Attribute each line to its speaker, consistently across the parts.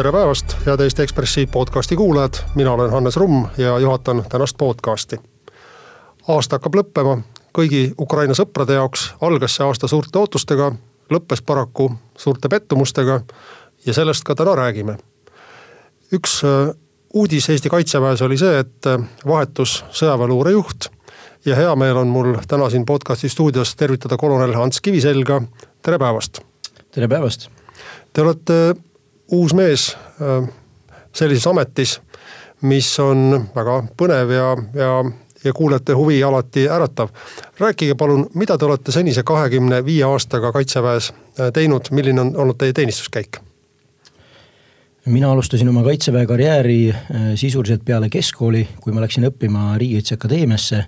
Speaker 1: tere päevast, head Eesti Ekspressi podcasti kuulajad, mina olen Hannes Rumm ja juhatan tänast podcasti. aasta hakkab lõppema, kõigi Ukraina sõprade jaoks algas see aasta suurte ootustega, lõppes paraku suurte pettumustega ja sellest ka täna räägime. üks äh, uudis Eesti kaitseväes oli see, et äh, vahetus sõjaväeluure juht ja hea meel on mul täna siin podcasti stuudios tervitada kolonel Ants Kiviselga, tere päevast.
Speaker 2: tere päevast.
Speaker 1: Te olete uus mees äh, sellises ametis, mis on väga põnev ja, ja, ja kuulajate huvi alati äratav. rääkige palun, mida te olete senise kahekümne viie aastaga kaitseväes äh, teinud, milline on olnud teie teenistuskäik?
Speaker 2: mina alustasin oma kaitseväe karjääri äh, sisuliselt peale keskkooli, kui ma läksin õppima Riigikaitseakadeemiasse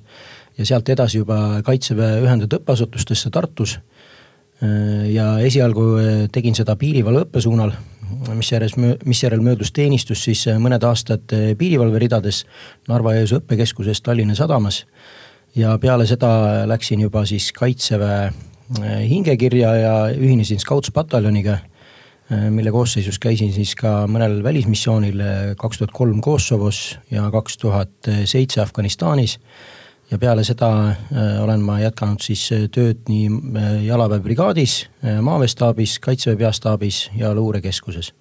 Speaker 2: ja sealt edasi juba kaitseväe ühendatud õppeasutustesse Tartus. ja esialgu tegin seda piirivalve õppesuunal, misjärel, misjärel möödus teenistus siis mõned aastad piirivalve ridades Narva-Jõesuu õppekeskuses Tallinna sadamas. ja peale seda läksin juba siis kaitseväe hingekirja ja ühinesin Scouts-pataljoniga mille koosseisus käisin siis ka mõnel välismissioonil kaks tuhat kolm Kosovos ja kaks tuhat seitse Afganistanis ja peale seda äh, olen ma jätkanud siis äh, tööd nii äh, jalaväebrigaadis, maaväestaabis, kaitseväe peastaabis ja luurekeskuses.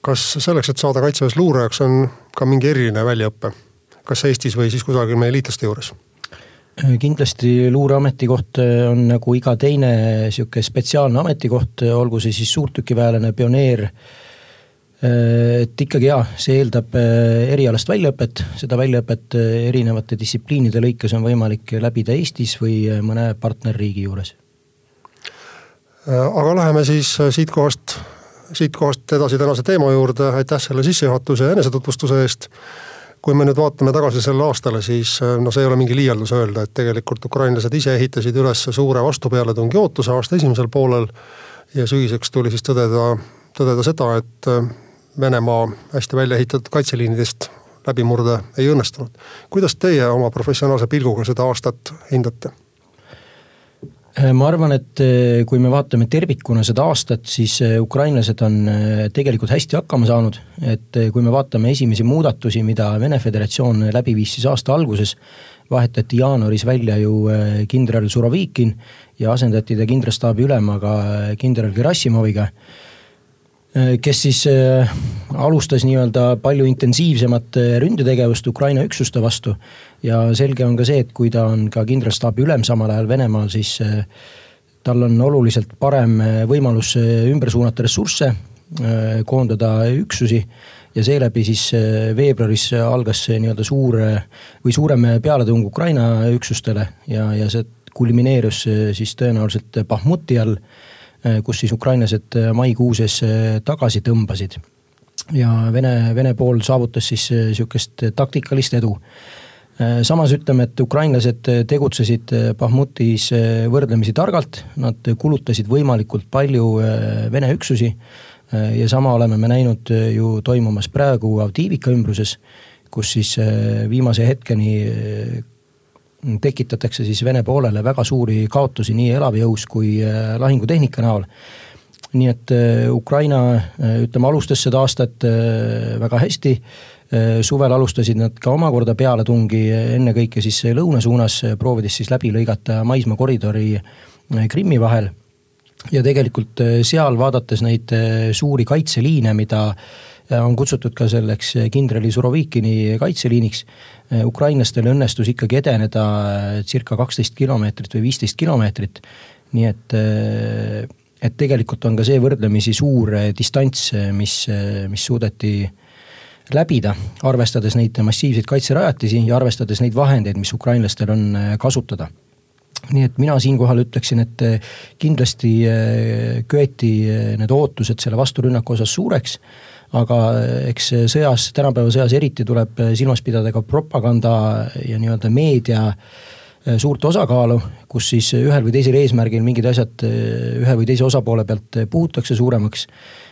Speaker 1: kas selleks, et saada kaitseväes luurajaks, on ka mingi eriline väljaõpe? kas Eestis või siis kusagil meie liitlaste juures?
Speaker 2: kindlasti luureametikoht on nagu iga teine sihuke spetsiaalne ametikoht, olgu see siis suurtükiväelane, pioneer et ikkagi jaa, see eeldab äh, erialast väljaõpet, seda väljaõpet äh, erinevate distsipliinide lõikes on võimalik läbida Eestis või mõne partnerriigi juures.
Speaker 1: aga läheme siis siitkohast, siitkohast edasi tänase teema juurde, aitäh selle sissejuhatuse ja enesetutvustuse eest. kui me nüüd vaatame tagasi sellele aastale, siis no see ei ole mingi liialdus öelda, et tegelikult ukrainlased ise ehitasid üles suure vastupealetungi ootuse aasta esimesel poolel. ja sügiseks tuli siis tõdeda, tõdeda seda, et Venemaa hästi välja ehitatud kaitseliinidest läbimurde ei õnnestunud. kuidas teie oma professionaalse pilguga seda aastat hindate?
Speaker 2: ma arvan, et eh, kui me vaatame tervikuna seda aastat, siis eh, ukrainlased on tegelikult hästi hakkama saanud. et kui me vaatame esimesi muudatusi, mida Vene Föderatsioon läbi viis siis aasta alguses, vahetati jaanuaris välja ju kindral Surovikin ja asendati ta kindralstaabi ülemaga kindral Gerassimoviga Äh, kes siis äh, alustas nii-öelda palju intensiivsemat äh, ründetegevust Ukraina üksuste vastu. ja selge on ka see, et kui ta on ka kindralstaabi ülem samal ajal Venemaal, siis tal on oluliselt parem võimalus ümber suunata ressursse, koondada üksusi ja seeläbi siis veebruaris algas nii-öelda suur või suurem pealetung Ukraina üksustele ja, ja see kulmineerus siis tõenäoliselt Bahmuti all Äh, kus siis ukrainlased äh, maikuuses äh, tagasi tõmbasid. ja Vene, Vene pool saavutas siis sihukest taktikalist edu. samas ütleme, et ukrainlased tegutsesid Bahmutis võrdlemisi targalt, nad kulutasid võimalikult palju Vene üksusi. ja sama oleme me näinud ju toimumas praegu Avdiivika ümbruses, kus siis viimase hetkeni tekitatakse siis Vene poolele väga suuri kaotusi nii elavjõus kui äh, lahingutehnika näol. nii et äh, Ukraina äh, ütleme, alustas seda aastat väga hästi. suvel alustasid nad ka omakorda pealetungi, ennekõike siis lõuna suunas, proovides siis läbi lõigata maismaakoridori Krimmi vahel. ja tegelikult seal vaadates neid suuri kaitseliine, mida on kutsutud ka selleks kindrali Surovikini kaitseliiniks. Ukrainlastel õnnestus ikkagi edeneda circa kaksteist kilomeetrit või viisteist kilomeetrit. nii et, et tegelikult on ka see võrdlemisi suur distants, mis, mis suudeti läbida, arvestades neid massiivseid kaitserajatisi ja arvestades neid vahendeid, mis ukrainlastel on kasutada nii et mina siinkohal ütleksin, et kindlasti köeti need ootused selle vasturünnaku osas suureks aga eks sõjas, tänapäeva sõjas eriti tuleb silmas pidada ka propaganda ja nii-öelda meedia eh, suurt osakaalu, kus siis ühel või teisel eesmärgil mingid asjad eh, ühe või teise osapoole pealt puhutakse suuremaks.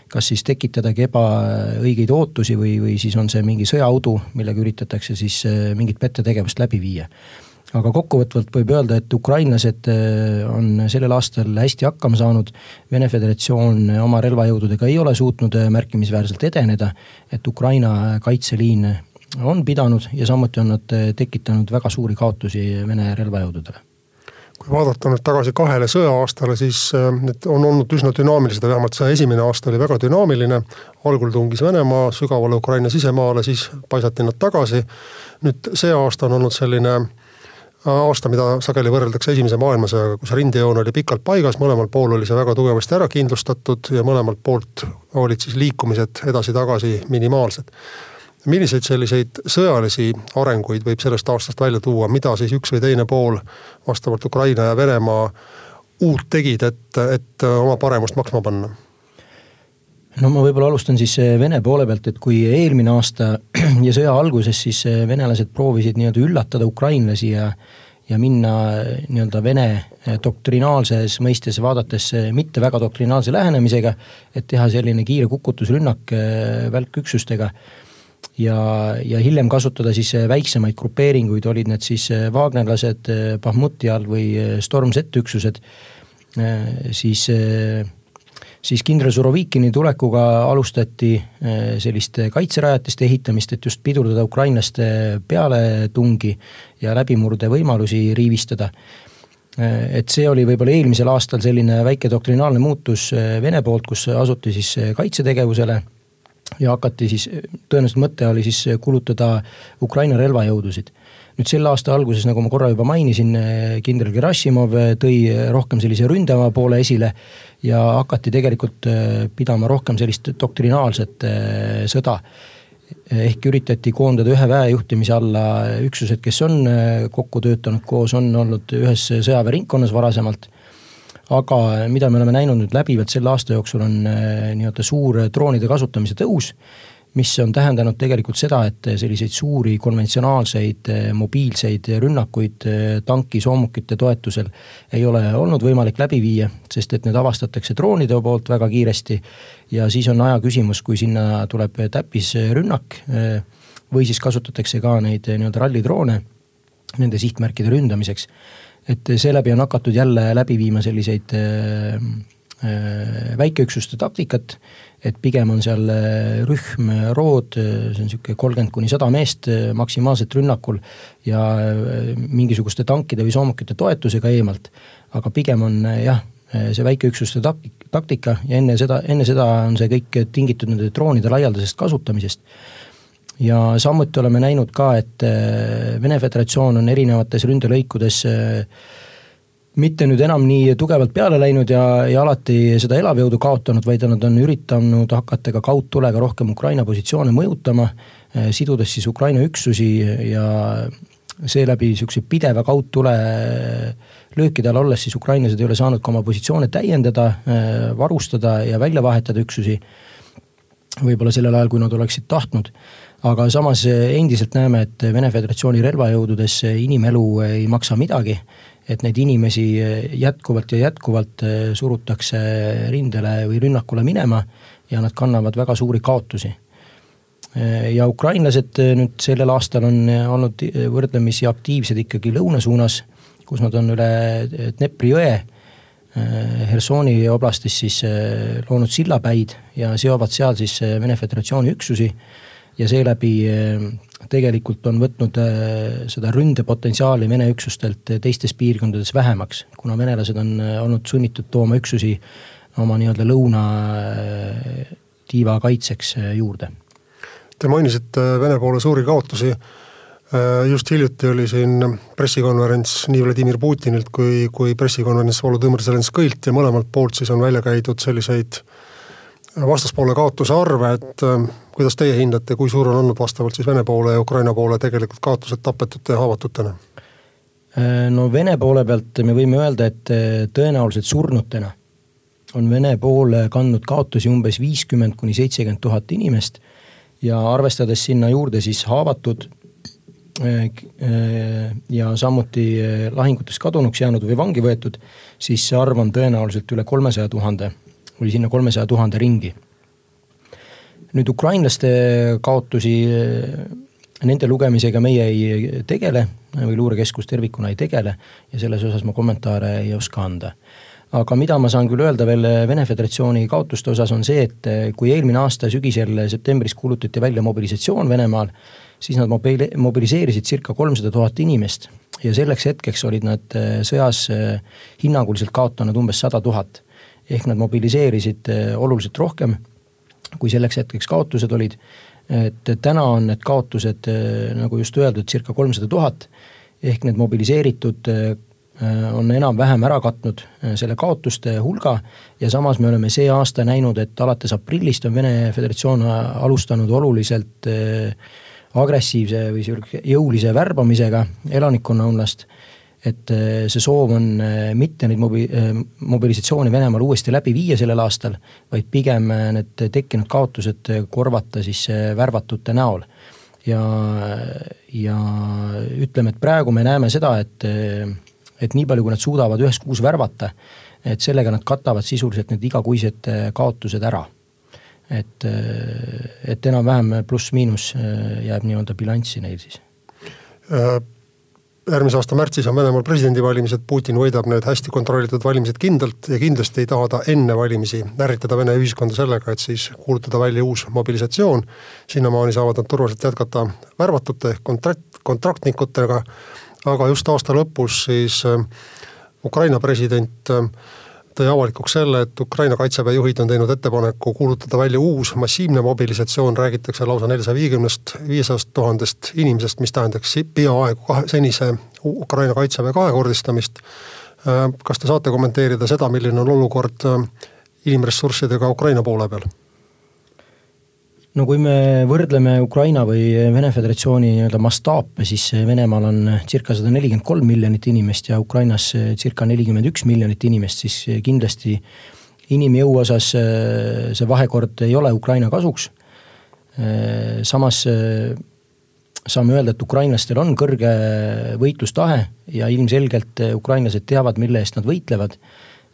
Speaker 2: kas siis tekitadagi ebaõigeid ootusi või, või siis on see mingi sõjaudu, millega üritatakse siis eh, mingit pettetegevust läbi viia. Aga kokkuvõtvalt võib öelda, et ukrainlased on sellel aastal hästi hakkama saanud, Vene Föderatsioon oma relvajõududega ei ole suutnud märkimisväärselt edeneda, et Ukraina kaitseliin on pidanud ja samuti on nad tekitanud väga suuri kaotusi Vene relvajõududele
Speaker 1: kui vaadata nüüd tagasi kahele sõja-aastale, siis need on olnud üsna dünaamilised, vähemalt see esimene aasta oli väga dünaamiline. algul tungis Venemaa sügavale Ukraina sisemaale, siis paisati nad tagasi. nüüd see aasta on olnud selline aasta, mida sageli võrreldakse esimese maailmasõjaga, kus rindejoon oli pikalt paigas, mõlemal pool oli see väga tugevasti ära kindlustatud ja mõlemalt poolt olid siis liikumised edasi-tagasi minimaalsed milliseid selliseid sõjalisi arenguid võib sellest aastast välja tuua, mida siis üks või teine pool vastavalt Ukraina ja Venemaa uut tegid, et, et oma paremust maksma panna?
Speaker 2: No ma võib-olla alustan siis eh, Vene poole pealt, et kui eelmine aasta ja sõja alguses siis eh, venelased proovisid nii-öelda üllatada ukrainlasi ja ja minna eh, nii-öelda Vene doktrinaalses mõistes vaadates mitte väga doktrinaalse lähenemisega, et teha selline kiire kukutusrünnak välküksustega ja, ja hiljem kasutada siis väiksemaid grupeeringuid, olid need siis Wagnerlased äh, Bahmuti all või Storm Z-üksused, siis, siis kindral Surovikini tulekuga alustati sellist kaitserajatiste ehitamist, et just pidurdada ukrainlaste pealetungi ja läbimurde võimalusi riivistada et see oli võib-olla eelmisel aastal selline väike doktrinaalne muutus Vene poolt, kus asuti siis kaitsetegevusele ja hakati siis, tõenäoliselt mõte oli siis kulutada Ukraina relvajõudusid. Nüüd selle aasta alguses, nagu ma korra juba mainisin, kindral Gerassimov tõi rohkem sellise ründava poole esile ja hakati tegelikult pidama rohkem sellist doktrinaalset sõda. ehk üritati koondada ühe väe juhtimise alla üksused, kes on kokku töötanud koos, on olnud ühes sõjaväeringkonnas varasemalt aga mida me oleme näinud nüüd läbivalt selle aasta jooksul, on nii-öelda suur droonide kasutamise tõus, mis on tähendanud tegelikult seda, et selliseid suuri konventsionaalseid äh, mobiilseid rünnakuid äh, tankisoomukite toetusel ei ole olnud võimalik läbi viia, sest et need avastatakse droonide poolt väga kiiresti. Ja siis on aja küsimus, kui sinna tuleb täppisrünnak või siis kasutatakse ka neid nii-öelda rallidroone nende sihtmärkide ründamiseks. Et seeläbi on hakatud jälle läbi viima selliseid väikeüksuste taktikat, et pigem on seal äh, rühm, rood, see on niisugune kolmkümmend kuni sada meest maksimaalselt rünnakul ja mingisuguste tankide või soomukite toetusega eemalt. aga pigem on jah, see väikeüksuste taktik, taktika ja enne seda, enne seda on see kõik tingitud nende droonide laialdasest kasutamisest ja samuti oleme näinud ka, et äh, Vene Föderatsioon on erinevates ründelõikudes äh, mitte nüüd enam nii tugevalt peale läinud ja, ja alati seda elavjõudu kaotanud, vaid nad on üritanud hakata ka kaudtulega rohkem Ukraina positsioone mõjutama, äh, sidudes siis Ukraina üksusi ja seeläbi niisuguse pideva kaudtule löökide all olles siis ukrainlased ei ole saanud ka oma positsioone täiendada, varustada ja välja vahetada üksusi. võib-olla sellel ajal, kui nad oleksid tahtnud aga samas eh, endiselt näeme, et Vene Föderatsiooni relvajõududes inimelu ei maksa midagi. Et neid inimesi eh, jätkuvalt ja jätkuvalt eh, surutakse rindele või rünnakule minema ja nad kannavad väga suuri kaotusi. ja ukrainlased nüüd sellel aastal on olnud võrdlemisi aktiivsed ikkagi lõuna suunas, kus nad on üle Dnepri jõe Hersoni oblastis siis loonud sillapäid ja seovad seal siis Vene Föderatsiooni üksusi ja seeläbi eh, tegelikult on võtnud eh, seda ründepotentsiaali Vene üksustelt teistes piirkondades vähemaks, kuna venelased on eh, olnud sunnitud tooma üksusi oma nii-öelda lõunatiiva kaitseks juurde.
Speaker 1: Te mainisite Vene poole suuri kaotusi. just hiljuti oli siin pressikonverents nii Vladimir Putinilt kui, kui pressikonverents Volodõmõr Zelenskõilt ja mõlemalt poolt siis on välja käidud selliseid vastaspoole kaotuse arve, et kuidas teie hindate, kui suur on olnud vastavalt siis Vene poole ja Ukraina poole tegelikult kaotused tapetute ja haavatutena?
Speaker 2: No Vene poole pealt me võime öelda, et äh, tõenäoliselt surnutena on Vene pool kandnud kaotusi umbes viiskümmend kuni seitsekümmend tuhat inimest ja arvestades sinna juurde siis haavatud äh, ja samuti lahingutes kadunuks jäänud või vangi võetud, siis see arv on tõenäoliselt üle kolmesaja tuhande või sinna kolmesaja tuhande ringi nüüd ukrainlaste kaotusi eh, nende lugemisega meie ei tegele või luurekeskus tervikuna ei tegele ja selles osas ma kommentaare ei oska anda aga mida ma saan küll öelda veel Vene Föderatsiooni kaotuste osas, on see, et kui eelmine aasta sügisel septembris kuulutati välja mobilisatsioon Venemaal, siis nad mobili-, mobiliseerisid circa kolmsada tuhat inimest ja selleks hetkeks olid nad sõjas hinnanguliselt kaotanud umbes sada tuhat. ehk nad mobiliseerisid oluliselt rohkem, kui selleks hetkeks kaotused olid et täna on need kaotused, äh, nagu just öeldud, circa kolmsada tuhat, ehk need mobiliseeritud äh, on enam-vähem ära katnud äh, selle kaotuste hulga ja samas me oleme see aasta näinud, et alates aprillist on Vene Föderatsioon alustanud oluliselt agressiivse või jõulise värbamisega elanikkonna hulgast et äh, see soov on äh, mitte neid mobi-, äh, mobilisatsioone Venemaal uuesti läbi viia sellel aastal, vaid pigem need tekkinud kaotused korvata siis värvatute näol. ja, ja ütleme, et praegu me näeme seda, et, et nii palju, kui nad suudavad ühes kuus värvata, et sellega nad katavad sisuliselt need igakuised kaotused ära et, et enam-vähem pluss-miinus jääb nii-öelda bilanssi neil siis
Speaker 1: järgmise aasta märtsis on Venemaal presidendivalimised, Putin võidab need hästi kontrollitud valimised kindlalt ja kindlasti ei taha ta enne valimisi ärritada Vene ühiskonda sellega, et siis kuulutada välja uus mobilisatsioon. sinnamaani saavad nad turvaliselt jätkata värvatute ehk kontrakt, kontraktnikutega, aga just aasta lõpus siis äh, Ukraina president äh, tõi avalikuks selle, et Ukraina kaitseväe juhid on teinud ettepaneku kuulutada välja uus massiivne mobilisatsioon, räägitakse lausa neljasaja viiekümnest, viiesajast tuhandest inimesest, mis tähendaks peaaegu kahe, senise Ukraina kaitseväe kahekordistamist. kas te saate kommenteerida seda, milline on olukord inimressurssidega Ukraina poole peal?
Speaker 2: No kui me võrdleme Ukraina või Vene Föderatsiooni nii-öelda mastaape, siis Venemaal on circa sada nelikümmend kolm miljonit inimest ja Ukrainas circa nelikümmend üks miljonit inimest, siis kindlasti inimjõu osas see vahekord ei ole Ukraina kasuks. samas saame öelda, et ukrainlastel on kõrge võitlustahe ja ilmselgelt ukrainlased teavad, mille eest nad võitlevad.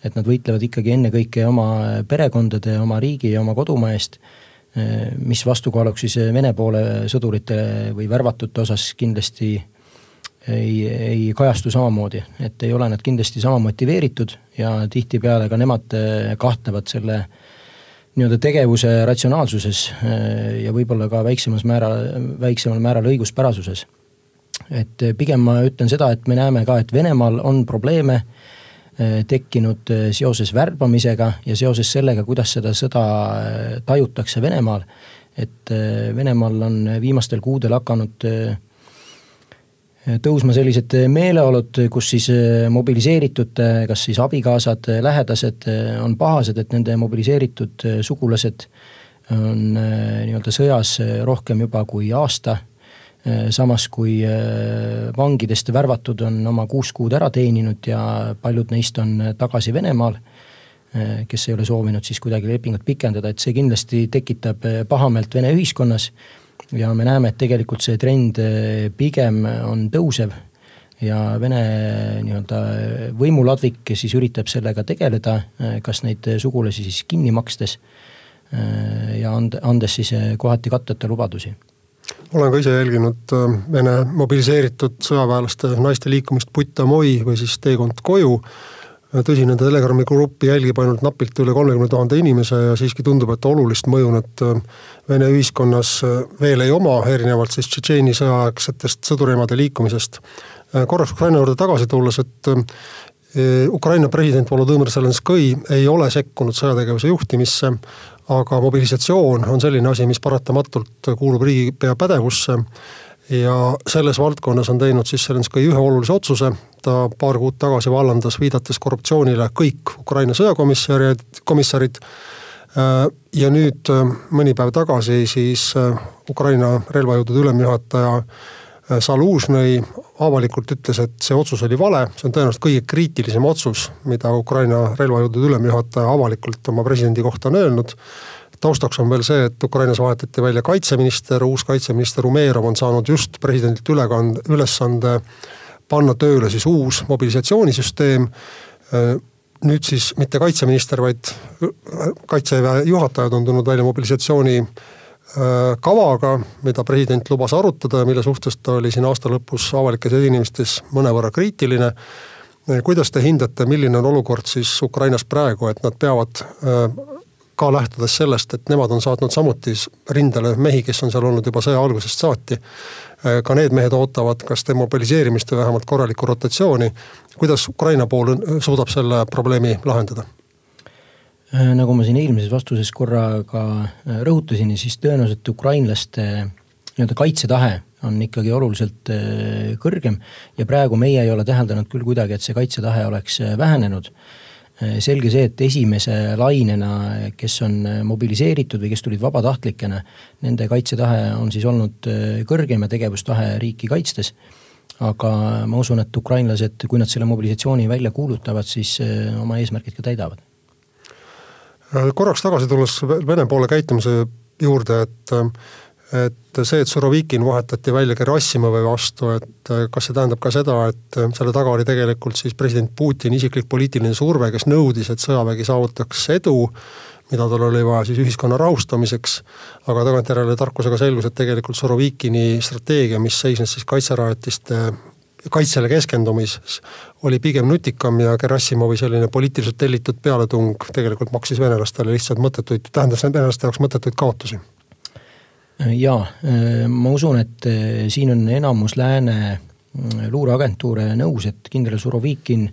Speaker 2: et nad võitlevad ikkagi ennekõike oma perekondade, oma riigi ja oma kodumaa eest mis vastukaaluks siis äh, Vene poole sõdurite või värvatute osas kindlasti ei, ei kajastu samamoodi, et ei ole nad kindlasti sama motiveeritud ja tihtipeale ka nemad äh, kahtlevad selle nii-öelda tegevuse ratsionaalsuses ja võib-olla ka väiksemas määral, väiksemal määral õiguspärasuses. et pigem ma ütlen seda, et me näeme ka, et Venemaal on probleeme Äh, tekkinud äh, seoses värbamisega ja seoses sellega, kuidas seda sõda äh, tajutakse Venemaal. et Venemaal on viimastel kuudel hakanud tõusma sellised meeleolud, kus siis mobiliseeritute, kas siis abikaasad, lähedased on pahased, et nende mobiliseeritud sugulased on nii-öelda sõjas rohkem juba kui aasta Äh, samas kui äh, vangidest värvatud on oma kuus kuud ära teeninud ja paljud neist on äh, tagasi Venemaal, kes ei ole soovinud siis kuidagi lepingut pikendada, et see kindlasti tekitab pahameelt Vene ühiskonnas. Ja me näeme, et tegelikult see trend pigem on tõusev ja Vene nii-öelda võimuladvik siis üritab sellega tegeleda, kas neid sugulasi siis kinni makstes ja and-, andes siis kohati katteta lubadusi
Speaker 1: olen ka ise jälginud äh, Vene mobiliseeritud sõjaväelaste naiste liikumist Putt Amoi või siis teekond koju. tõsi, nende Telegrami gruppi jälgib ainult napilt üle kolmekümne tuhande inimese ja siiski tundub, et olulist mõju need äh, Vene ühiskonnas äh, veel ei oma, erinevalt siis Tšetšeeni sõjaaegsetest sõdurimade liikumisest. korraks Ukraina juurde tagasi tulles, et Ukraina president Volodõmõr Zelenskõi ei ole sekkunud sõjategevuse juhtimisse, aga mobilisatsioon on selline asi, mis paratamatult kuulub riigipea pädevusse. ja selles valdkonnas on teinud siis Zelenskõi ühe olulise otsuse, ta paar kuud tagasi vallandas, viidates korruptsioonile, kõik Ukraina sõjakomissarid, komissarid. ja nüüd mõni päev tagasi siis Ukraina relvajõudude ülemjuhataja Zalužnõi avalikult ütles, et see otsus oli vale, see on tõenäoliselt kõige kriitilisem otsus, mida Ukraina relvajõudude ülemjuhataja avalikult oma presidendi kohta on öelnud. taustaks on veel see, et Ukrainas vahetati välja kaitseminister, uus kaitseminister Umerov on saanud just presidendilt ülekande, ülesande panna tööle siis uus mobilisatsioonisüsteem. Nüüd siis mitte kaitseminister, vaid kaitseväe juhatajad on tulnud välja mobilisatsiooni kavaga, mida president lubas arutada ja mille suhtes ta oli siin aasta lõpus avalikes esinemistes mõnevõrra kriitiline. kuidas te hindate, milline on olukord siis Ukrainas praegu, et nad peavad ka lähtudes sellest, et nemad on saatnud samuti rindele mehi, kes on seal olnud juba sõja algusest saati. ka need mehed ootavad kas demobiliseerimist või vähemalt korralikku rotatsiooni. kuidas Ukraina pool suudab selle probleemi lahendada?
Speaker 2: Äh, nagu ma siin eelmises vastuses korra ka äh, rõhutasin, siis tõenäoliselt ukrainlaste nii-öelda kaitsetahe on ikkagi oluliselt äh, kõrgem ja praegu meie ei ole täheldanud küll kuidagi, et see kaitsetahe oleks vähenenud. selge see, et esimese lainena, kes on mobiliseeritud või kes tulid vabatahtlikena, nende kaitsetahe on siis olnud kõrgem ja tegevustahe riiki kaitstes aga ma usun, et ukrainlased, kui nad selle mobilisatsiooni välja kuulutavad, siis oma eesmärgid ka täidavad
Speaker 1: korraks tagasi tulles Vene poole käitumise juurde, et et see, et Surovikin vahetati välja Gerassimovi vastu, et kas see tähendab ka seda, et selle taga oli tegelikult siis president Putini isiklik poliitiline surve, kes nõudis, et sõjavägi saavutaks edu, mida tal oli vaja siis ühiskonna rahustamiseks. aga tagantjärele tarkusega selgus, et tegelikult Surovikini strateegia, mis seisnes siis kaitserajatiste kaitsele keskendumises oli pigem nutikam ja Gerassimovi selline poliitiliselt tellitud pealetung tegelikult maksis venelastele lihtsalt mõttetuid, tähendas venelaste jaoks mõttetuid kaotusi.
Speaker 2: jaa, ma usun, et eh, siin on enamus lääne mm, luureagentuure nõus, et kindral Surovikin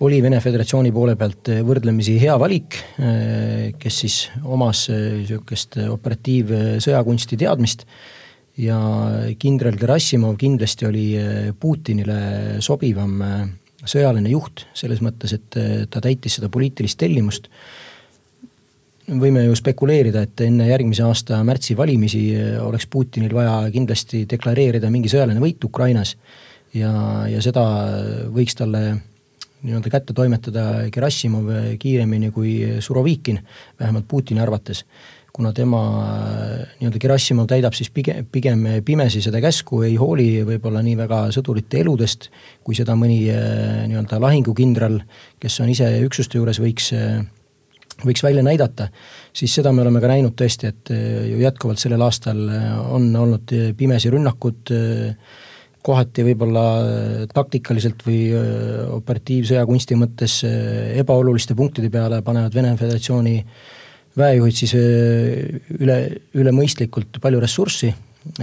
Speaker 2: oli Vene Föderatsiooni poole pealt võrdlemisi hea valik, eh, kes siis omas sihukest operatiivsõjakunsti teadmist ja kindral Gerassimov kindlasti oli äh, Putinile sobivam äh, sõjaline juht, selles mõttes, et äh, ta täitis seda poliitilist tellimust. võime ju spekuleerida, et enne järgmise aasta märtsi valimisi oleks Putinil vaja kindlasti deklareerida mingi sõjaline võit Ukrainas ja, ja seda võiks talle nii-öelda kätte toimetada Gerassimov kiiremini kui Surovikin, vähemalt Putini arvates kuna tema nii-öelda Gerassimov täidab siis pigem, pigem pimesi seda käsku, ei hooli võib-olla nii väga sõdurite eludest, kui seda mõni äh, nii-öelda lahingukindral, kes on ise üksuste juures, võiks äh, võiks välja näidata, siis seda me oleme ka näinud tõesti, et äh, ju jätkuvalt sellel aastal on olnud pimesi rünnakud, kohati võib-olla taktikaliselt või operatiivsõjakunsti mõttes ebaoluliste punktide peale panevad Vene Föderatsiooni äh, väejuhid siis üle, üle mõistlikult palju ressurssi,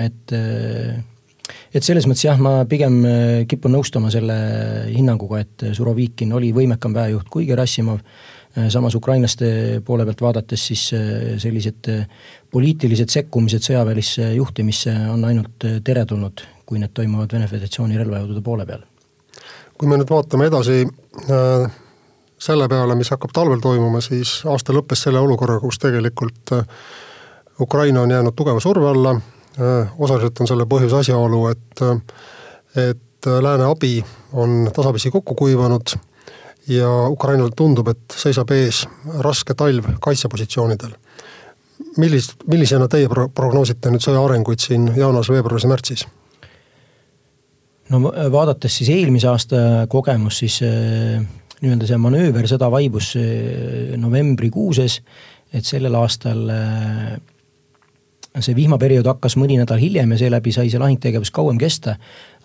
Speaker 2: et et selles mõttes jah, ma pigem kipun nõustuma selle hinnanguga, et Surovikin oli võimekam väejuht kui Gerassimov, samas ukrainlaste poole pealt vaadates siis sellised poliitilised sekkumised sõjaväelisse juhtimisse on ainult teretulnud, kui need toimuvad Vene Föderatsiooni relvajõudude poole peal.
Speaker 1: kui me nüüd vaatame edasi äh selle peale, mis hakkab talvel toimuma, siis aasta lõppes selle olukorraga, kus tegelikult äh, Ukraina on jäänud tugeva surve alla. Äh, osaliselt on selle põhjus asjaolu, et, äh, et lääne abi on tasapisi kokku kuivanud ja Ukrainal tundub, et seisab ees raske talv kaitsepositsioonidel. millist, millisena teie pro-, prognoosite nüüd sõja arenguid siin jaanuaris, veebruaris ja märtsis?
Speaker 2: no vaadates siis eelmise aasta kogemust, siis nii-öelda see manööver, sõda vaibus novembrikuuses, et sellel aastal äh, see vihmaperiood hakkas mõni nädal hiljem ja seeläbi sai see lahingtegevus kauem kesta.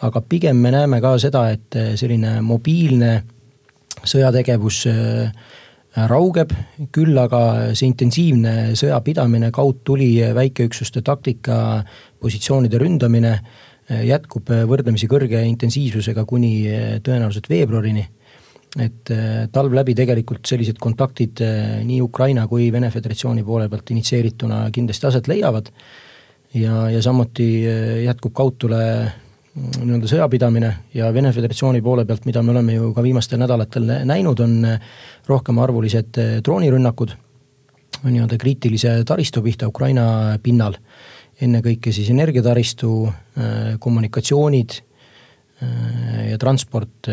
Speaker 2: aga pigem me näeme ka seda, et äh, selline mobiilne sõjategevus raugeb, küll aga see intensiivne sõjapidamine, kaudtuli, väikeüksuste taktika, positsioonide ründamine jätkub võrdlemisi kõrge intensiivsusega kuni tõenäoliselt veebruarini et äh, talv läbi tegelikult sellised kontaktid äh, nii Ukraina kui Vene Föderatsiooni poole pealt initsieerituna kindlasti aset leiavad. ja, ja samuti äh, jätkub kaudtule mm, nii-öelda sõjapidamine ja Vene Föderatsiooni poole pealt, mida me oleme ju ka viimastel nädalatel näinud, on rohkemarvulised droonirünnakud nii-öelda kriitilise taristu pihta Ukraina pinnal. ennekõike siis energiataristu, kommunikatsioonid ja transport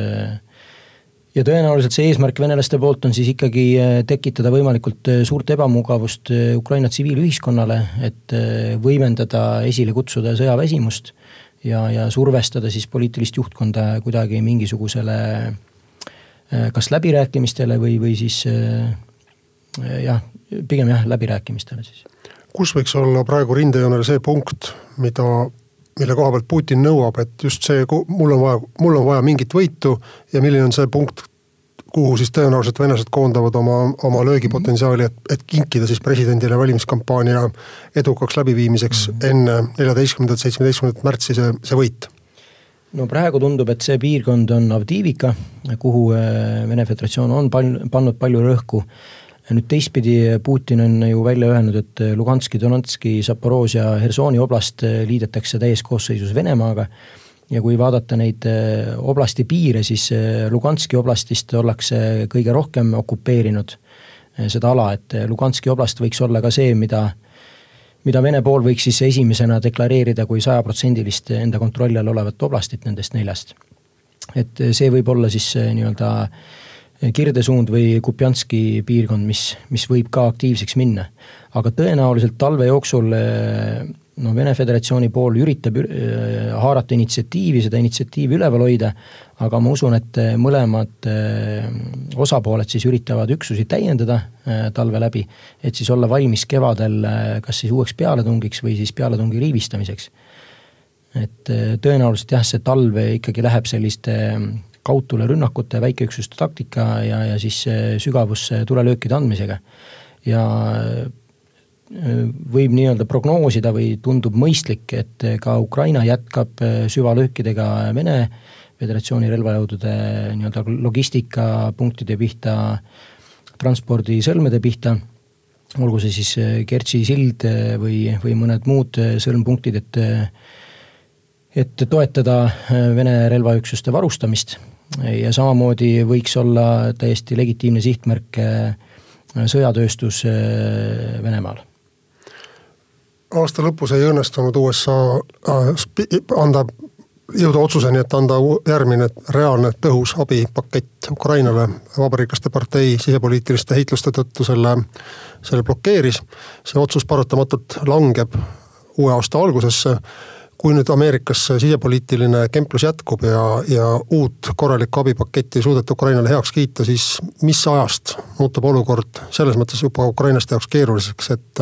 Speaker 2: ja tõenäoliselt see eesmärk venelaste poolt on siis ikkagi äh, tekitada võimalikult äh, suurt ebamugavust äh, Ukraina tsiviilühiskonnale, et võimendada, esile kutsuda sõjaväsimust ja, ja survestada siis poliitilist juhtkonda kuidagi mingisugusele kas läbirääkimistele või, või siis jah, pigem jah, läbirääkimistele siis.
Speaker 1: Kus võiks olla praegu rindejoonel see punkt, mida, mille koha pealt Putin nõuab, et just see, mul on vaja, mul on vaja mingit võitu ja milline on see punkt, kuhu siis tõenäoliselt venelased koondavad oma, oma löögipotentsiaali, et, et kinkida siis presidendile valimiskampaania edukaks läbiviimiseks mm -hmm. enne neljateistkümnendat, seitsmeteistkümnendat märtsi see, see võit
Speaker 2: no praegu tundub, et see piirkond on Avdiivika, kuhu äh, Vene Föderatsioon on pal-, pannud palju rõhku. Nüüd teistpidi, Putin on ju välja öelnud, et Luganski, Donetski, Zaporožja, Hersoni oblast äh, liidetakse täies koosseisus Venemaaga ja kui vaadata neid äh, oblasti piire, siis Luganski oblastist ollakse kõige rohkem okupeerinud seda ala, et Luganski oblast võiks olla ka see, mida mida Vene pool võiks siis esimesena deklareerida kui sajaprotsendilist enda kontrolli all olevat oblastit nendest neljast. et see võib olla siis nii-öelda kirdesuund või Kupjanski piirkond, mis, mis võib ka aktiivseks minna. aga tõenäoliselt talve jooksul no Vene Föderatsiooni pool üritab äh, haarata initsiatiivi, seda initsiatiivi üleval hoida, aga ma usun, et äh, mõlemad osapooled siis üritavad üksusi täiendada talve läbi, et siis olla valmis kevadel kas siis uueks pealetungiks või siis pealetungi riivistamiseks. et tõenäoliselt jah, see talv ikkagi läheb selliste kaudtulerünnakute, väikeüksuste taktika ja, ja siis sügavusse tulelöökide andmisega. ja võib nii-öelda prognoosida või tundub mõistlik, et ka Ukraina jätkab süvalöökidega Vene Föderatsiooni relvajõudude nii-öelda logistikapunktide pihta, transpordisõlmede pihta, olgu see siis Kertši sild või, või mõned muud sõlmpunktid, et et toetada Vene relvaüksuste varustamist ja samamoodi võiks olla täiesti legitiimne sihtmärk sõjatööstus Venemaal
Speaker 1: aasta lõpus ei õnnestunud USA äh, anda, jõuda otsuseni, et anda järgmine reaalne tõhus abipakett Ukrainale. vabariiklaste partei sisepoliitiliste heitluste tõttu selle, selle blokeeris. see otsus paratamatult langeb uue aasta algusesse kui nüüd Ameerikas sisepoliitiline kemplus jätkub ja, ja uut korralikku abipaketti ei suudeta Ukrainale heaks kiita, siis mis ajast muutub olukord selles mõttes juba ukrainlaste jaoks keeruliseks, et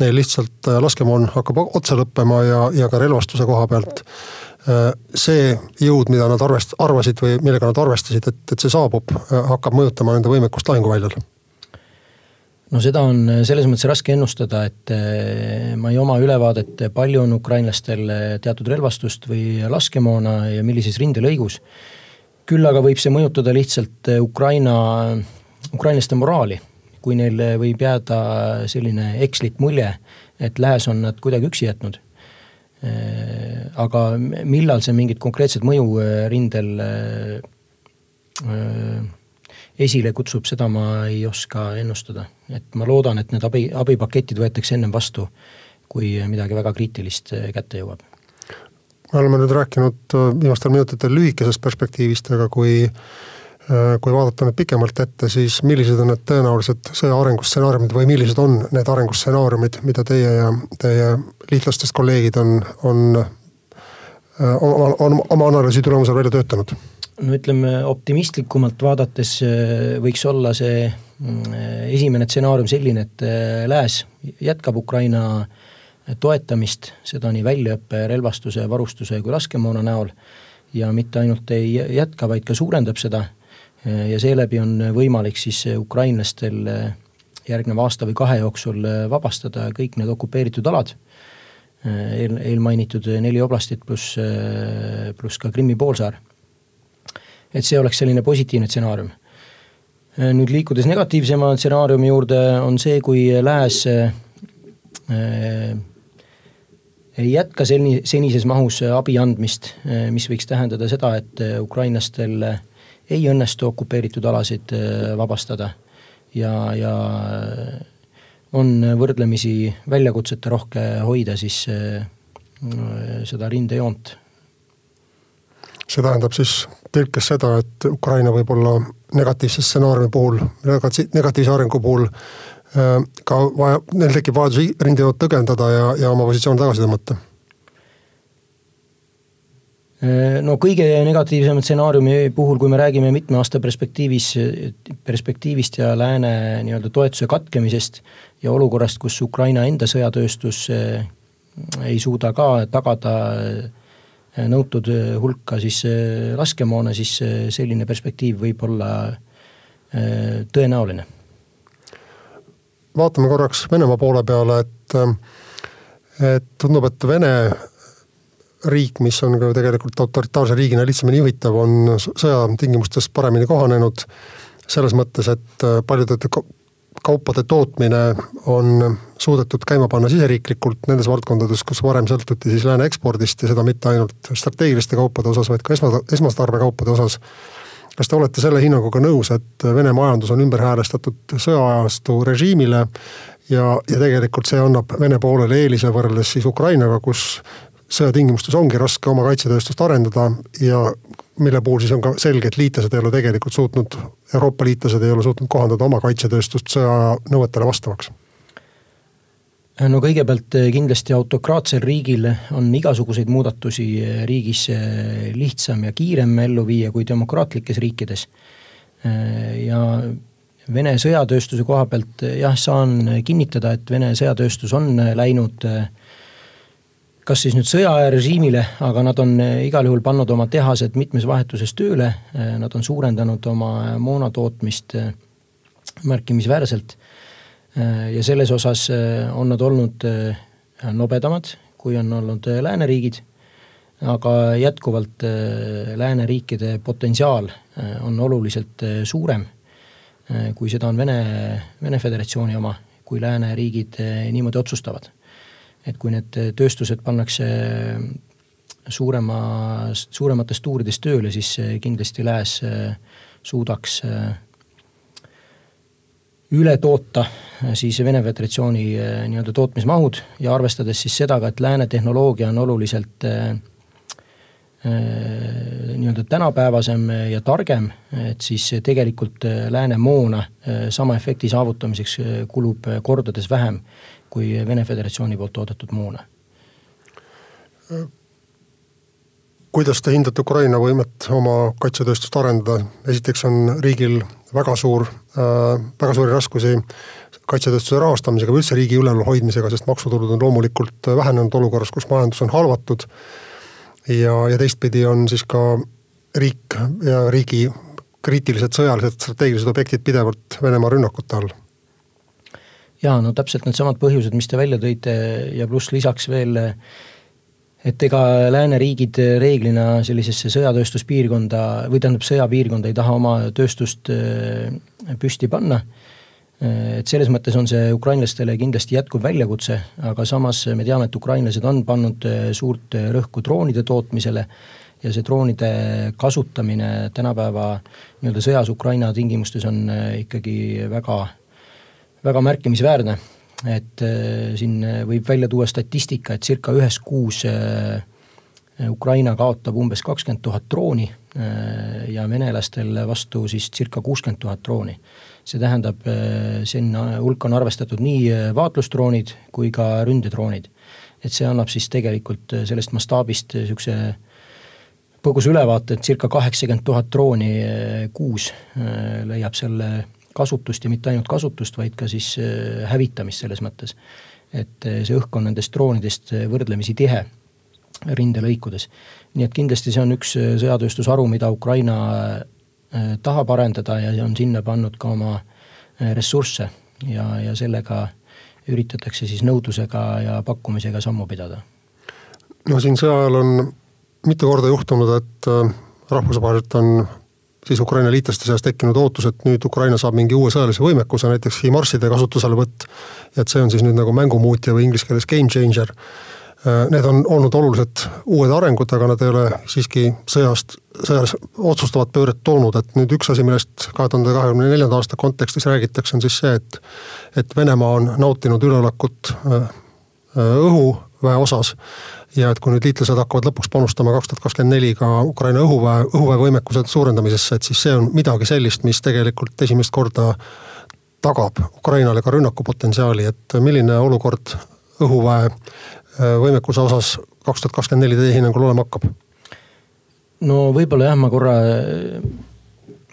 Speaker 1: neil lihtsalt äh, laskemoon hakkab otsa lõppema ja, ja ka relvastuse koha pealt äh, see jõud, mida nad arvest-, arvasid või millega nad arvestasid, et, et see saabub, hakkab mõjutama nende võimekust lahinguväljal?
Speaker 2: No seda on selles mõttes raske ennustada, et ma ei oma ülevaadet, palju on ukrainlastel teatud relvastust või laskemoona ja millises rindelõigus. küll aga võib see mõjutada lihtsalt Ukraina, ukrainlaste moraali kui neil võib jääda selline ekslik mulje, et lääs on nad kuidagi üksi jätnud. aga millal see mingit konkreetset mõju rindel esile kutsub, seda ma ei oska ennustada. et ma loodan, et need abi, abipaketid võetakse ennem vastu, kui midagi väga kriitilist äh, kätte jõuab.
Speaker 1: me oleme nüüd rääkinud viimastel minutitel lühikesest perspektiivist, aga kui Äh, kui vaadata nüüd pikemalt ette, siis millised on need tõenäolised sõja arengustsenaariumid või millised on need arengustsenaariumid, mida teie ja teie liitlastest kolleegid on, on, on, on oma analüüsi tulemusel välja töötanud?
Speaker 2: No ütleme, optimistlikumalt vaadates äh, võiks olla see mm, esimene stsenaarium selline, et Lääs jätkab Ukraina toetamist, seda nii väljaõppe, relvastuse, varustuse kui laskemoona näol ja mitte ainult ei jätka, vaid ka suurendab seda ja seeläbi on võimalik siis ukrainlastel järgneva aasta või kahe jooksul vabastada kõik need okupeeritud alad, eel, eelmainitud neli oblastit pluss, pluss ka Krimmi poolsaar. Et see oleks selline positiivne stsenaarium. nüüd liikudes negatiivsema stsenaariumi juurde, on see, kui lääs äh, ei jätka seni, senises mahus abi andmist, mis võiks tähendada seda, et ukrainlastel äh, ei õnnestu okupeeritud alasid äh, vabastada ja, ja on võrdlemisi väljakutsete rohke hoida siis äh, seda rindejoont.
Speaker 1: see tähendab siis tõlkes seda, et Ukraina võib olla negatiivse stsenaariumi puhul, negatiivse arengu puhul äh, ka vaja, neil tekib vajadus rindejoont tõgendada ja, ja oma positsioon tagasi tõmmata.
Speaker 2: No kõige negatiivsema stsenaariumi puhul, kui me räägime mitme aasta perspektiivis, perspektiivist ja lääne nii-öelda toetuse katkemisest ja olukorrast, kus Ukraina enda sõjatööstus ei suuda ka tagada nõutud hulka siis laskemoona, siis selline perspektiiv võib olla tõenäoline.
Speaker 1: vaatame korraks Venemaa poole peale, et, et tundub, et Vene riik, mis on ka tegelikult autoritaarse riigina lihtsamini juhitav, on sõja tingimustes paremini kohanenud. selles mõttes, et paljude kaupade tootmine on suudetud käima panna siseriiklikult nendes valdkondades, kus varem sõltuti siis lääne ekspordist ja seda mitte ainult strateegiliste kaupade osas, vaid ka esma, esmatarbekaupade osas. kas te olete selle hinnanguga nõus, et Vene majandus on ümber häälestatud sõjaajastu režiimile ja, ja tegelikult see annab Vene poolele eelise võrreldes siis Ukrainaga, kus sõjatingimustes ongi raske oma kaitsetööstust arendada ja mille puhul siis on ka selge, et liitlased ei ole tegelikult suutnud, Euroopa liitlased ei ole suutnud kohandada oma kaitsetööstust sõja nõuetele vastavaks
Speaker 2: no kõigepealt eh, kindlasti autokraatsel riigil on igasuguseid muudatusi eh, riigis eh, lihtsam ja kiirem ellu viia kui demokraatlikes riikides. ja Vene sõjatööstuse koha pealt jah, saan kinnitada, et Vene sõjatööstus on läinud äh, kas siis nüüd sõjaaja režiimile, aga nad on eh, igal juhul pannud oma tehased mitmes vahetuses tööle, eh, nad on suurendanud oma moona tootmist eh, märkimisväärselt. ja selles osas on nad olnud nobedamad, kui on olnud lääneriigid, aga jätkuvalt lääneriikide potentsiaal on oluliselt suurem, kui seda on Vene, Vene Föderatsiooni oma, kui lääneriigid niimoodi otsustavad et kui need tööstused pannakse suurema, suuremates tuurides tööle, siis kindlasti Lääs äh, suudaks äh, üle toota äh, siis Vene Föderatsiooni nii-öelda tootmismahud ja arvestades siis seda ka, et lääne tehnoloogia on oluliselt nii-öelda tänapäevasem ja targem, et siis tegelikult lääne moona sama efekti saavutamiseks kulub kordades vähem kui Vene Föderatsiooni poolt toodetud moona.
Speaker 1: kuidas te hindate Ukraina võimet oma kaitsetööstust arendada, esiteks on riigil väga suur äh,, väga suuri raskusi kaitsetööstuse rahastamisega või üldse riigi üleval hoidmisega, sest maksutulud on loomulikult vähenenud olukorras, kus majandus on halvatud. Ja, ja teistpidi on siis ka riik ja riigi kriitilised sõjalised strateegilised objektid pidevalt Venemaa rünnakute all
Speaker 2: jaa, no täpselt needsamad põhjused, mis te välja tõite ja pluss lisaks veel et ega lääneriigid reeglina sellisesse sõjatööstuspiirkonda või tähendab, sõjapiirkonda ei taha oma tööstust äh, püsti panna. Et selles mõttes on see ukrainlastele kindlasti jätkuv väljakutse, aga samas me teame, et ukrainlased on pannud äh, suurt rõhku droonide tootmisele ja see droonide kasutamine tänapäeva nii-öelda sõjas Ukraina tingimustes on äh, ikkagi väga väga märkimisväärne, et siin võib välja tuua statistika, et circa ühes kuus Ukraina kaotab umbes kakskümmend tuhat drooni ja venelastel vastu siis circa kuuskümmend tuhat drooni. See tähendab, sinna hulka on arvestatud nii vaatlusdroonid kui ka ründedroonid. et see annab siis tegelikult sellest mastaabist niisuguse põgusa ülevaate, et circa kaheksakümmend tuhat drooni kuus leiab selle kasutust ja mitte ainult kasutust, vaid ka siis äh, hävitamist selles mõttes. et äh, see õhk on nendest droonidest äh, võrdlemisi tihe rindelõikudes. nii et kindlasti see on üks sõjatööstusharu, mida Ukraina tahab arendada ja on sinna pannud ka oma ressursse ja, ja sellega üritatakse siis nõudlusega ja pakkumisega sammu pidada.
Speaker 1: no siin sõja ajal on mitu korda juhtunud, et rahvusvaheliselt on siis Ukraina liitlaste seas tekkinud ootus, et nüüd Ukraina saab mingi uue sõjalise võimekuse, näiteks HIMARS-ide kasutuselevõtt. et see on siis nüüd nagu mängumuutja või inglise keeles game changer. Äh, need on olnud olulised uued arengud, aga nad ei ole siiski sõjast, sõjas otsustavat pööret toonud, et nüüd üks asi, millest kahe tuhande kahekümne neljanda aasta kontekstis räägitakse, on siis see, et et Venemaa on nautinud üleolekut äh, äh, õhuväe osas. Ja et kui nüüd liitlased hakkavad lõpuks panustama kaks tuhat kakskümmend neli ka Ukraina õhuväe, õhuväe võimekuse suurendamisesse, et siis see on midagi sellist, mis tegelikult esimest korda tagab Ukrainale ka rünnakupotentsiaali, et milline olukord õhuväe võimekuse osas kaks tuhat kakskümmend neli teie hinnangul olema hakkab?
Speaker 2: no võib-olla jah, ma korra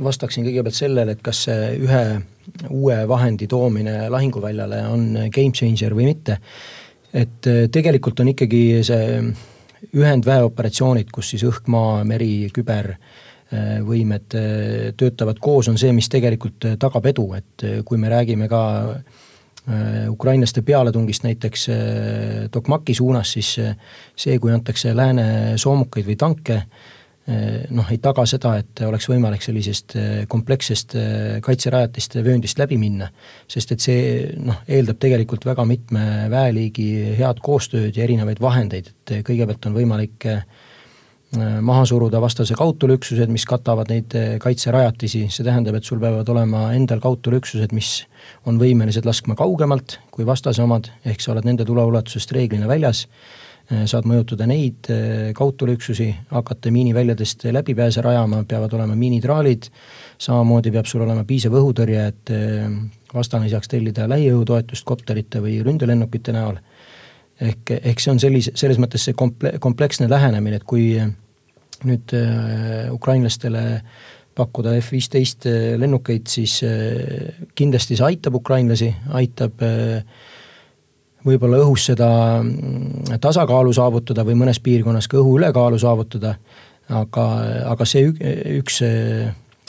Speaker 2: vastaksin kõigepealt sellele, et kas see ühe uue vahendi toomine lahinguväljale on game changer või mitte. et tegelikult on ikkagi see ühendväeoperatsioonid, kus siis õhk, maa, meri, küber Äh, võimed äh, töötavad koos, on see, mis tegelikult äh, tagab edu, et kui me räägime ka ukrainlaste pealetungist näiteks Tokmaki suunas, siis see, kui antakse lääne soomukaid või tanke, noh, ei taga seda, et oleks võimalik sellisest komplekssest kaitserajatiste vööndist läbi minna. sest et see noh, eeldab tegelikult väga mitme väeliigi head koostööd ja erinevaid vahendeid, et kõigepealt on võimalik äh, Äh, maha suruda vastase kaudtuleüksused, mis katavad neid äh, kaitserajatisi, see tähendab, et sul peavad olema endal kaudtuleüksused, mis on võimelised laskma kaugemalt kui vastase omad, ehk sa oled nende tuleulatusest reeglina väljas, äh, saad mõjutada neid kaudtuleüksusi, hakata miiniväljadest läbipääse rajama, peavad olema miinitraalid, samamoodi peab sul olema piisav õhutõrje, et vastane ei saaks tellida lähiõhutoetust kopterite või ründelennukite näol. Ehk, ehk see on sellise, selles mõttes see komple-, kompleksne lähenemine, et kui nüüd äh, ukrainlastele pakkuda F-15 äh, lennukeid, siis äh, kindlasti see aitab ukrainlasi, aitab võib-olla õhus seda mm, tasakaalu saavutada või mõnes piirkonnas ka õhu ülekaalu saavutada, aga, aga see üks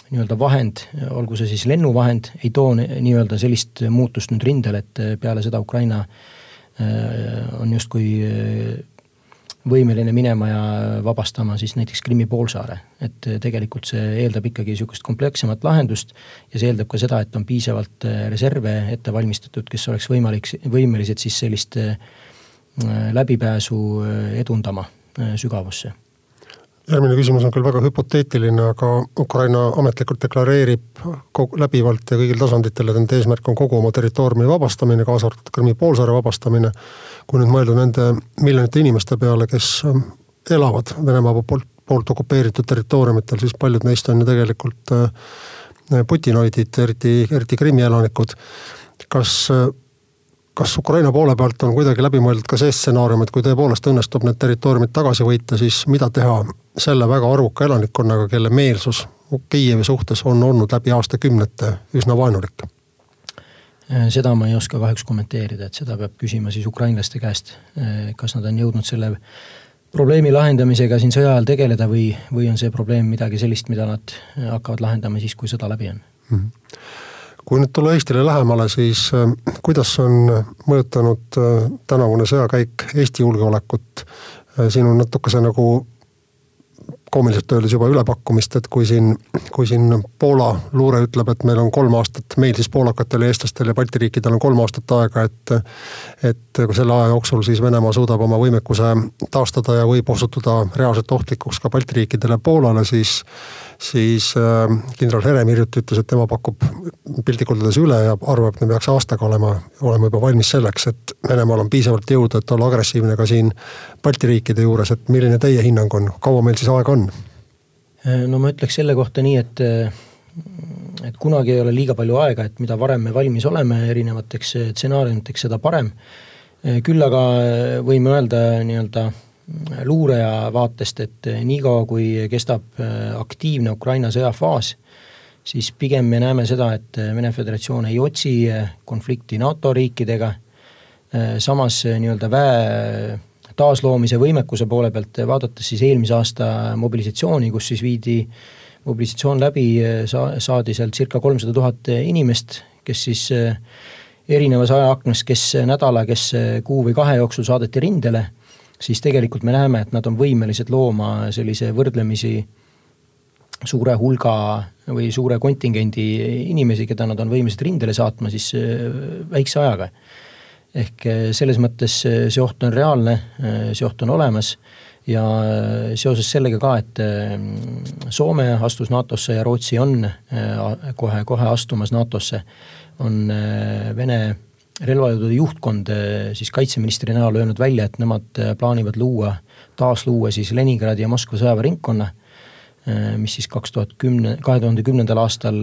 Speaker 2: nii-öelda vahend, olgu see siis lennuvahend, ei too nii-öelda sellist muutust nüüd rindel, et peale seda Ukraina on justkui võimeline minema ja vabastama siis näiteks Krimmi poolsaare. et äh, tegelikult see eeldab ikkagi niisugust komplekssemat lahendust ja see eeldab ka seda, et on piisavalt reserve ette valmistatud, kes oleks võimalik, võimelised siis sellist läbipääsu edundama sügavusse
Speaker 1: järgmine küsimus on küll väga hüpoteetiline, aga Ukraina ametlikult deklareerib kogu, läbivalt ja kõigil tasanditel, et nende eesmärk on kogu oma territooriumi vabastamine, kaasa arvatud Krimmi poolsaare vabastamine. kui nüüd mõelda nende miljonite inimeste peale, kes ähm, elavad Venemaa poolt, poolt okupeeritud territooriumitel, siis paljud neist on ju tegelikult äh, putinoidid, eriti, eriti Krimmi elanikud. kas äh, kas Ukraina poole pealt on kuidagi läbi mõeldud ka see stsenaarium, et kui tõepoolest õnnestub need territooriumid tagasi võita, siis mida teha selle väga arvuka elanikkonnaga, kelle meelsus Kiievi suhtes on olnud läbi aastakümnete üsna vaenulik?
Speaker 2: seda ma ei oska kahjuks kommenteerida, et seda peab küsima siis ukrainlaste käest, kas nad on jõudnud selle probleemi lahendamisega siin sõja ajal tegeleda või, või on see probleem midagi sellist, mida nad hakkavad lahendama siis, kui sõda läbi on mm.
Speaker 1: -hmm kui nüüd tulla Eestile lähemale, siis äh, kuidas on mõjutanud äh, tänavune sõjakäik Eesti julgeolekut? Äh, siin on natukese nagu koomiliselt öeldes juba ülepakkumist, et kui siin, kui siin Poola luure ütleb, et meil on kolm aastat, meil siis poolakatel ja eestlastel ja Balti riikidel on kolm aastat aega, et. et selle aja jooksul siis Venemaa suudab oma võimekuse taastada ja võib osutuda reaalselt ohtlikuks ka Balti riikidele ja Poolale, siis. Siis äh, kindral Herem hiljuti ütles, et tema pakub piltlikult öeldes üle ja arvab, et me peaks aastaga olema, olema juba valmis selleks, et Venemaal on piisavalt jõudu, et olla agressiivne ka siin Balti riikide juures, et milline teie hinnang on, kaua meil siis aega on?
Speaker 2: Äh, no ma ütleks selle kohta nii, et äh, et kunagi ei ole liiga palju aega, et mida varem me valmis oleme erinevateks stsenaariumiteks, seda parem. küll aga võime öelda nii-öelda luureja vaatest, et niikaua, kui kestab aktiivne Ukraina sõjafaas, siis pigem me näeme seda, et Vene Föderatsioon ei otsi konflikti NATO riikidega, samas nii-öelda väe taasloomise võimekuse poole pealt vaadates siis eelmise aasta mobilisatsiooni, kus siis viidi mobilisatsioon läbi, sa-, saadi sealt circa kolmsada tuhat inimest, kes siis eh, erinevas ajaaknas, kes nädala, kes kuu või kahe jooksul saadeti rindele, siis tegelikult me näeme, et nad on võimelised looma sellise võrdlemisi suure hulga või suure kontingendi inimesi, keda nad on võimelised rindele saatma siis eh, väikse ajaga. Ehk eh, selles mõttes eh, see oht on reaalne, see oht on olemas ja seoses sellega ka, et Soome astus NATO-sse ja Rootsi on kohe, kohe astumas NATO-sse, on Vene relvajõudude juhtkond siis kaitseministri näol öelnud välja, et nemad plaanivad luua, taasluua siis Leningradi ja Moskva sõjaväeringkonna Äh, mis siis kaks tuhat kümne, kahe tuhande kümnendal aastal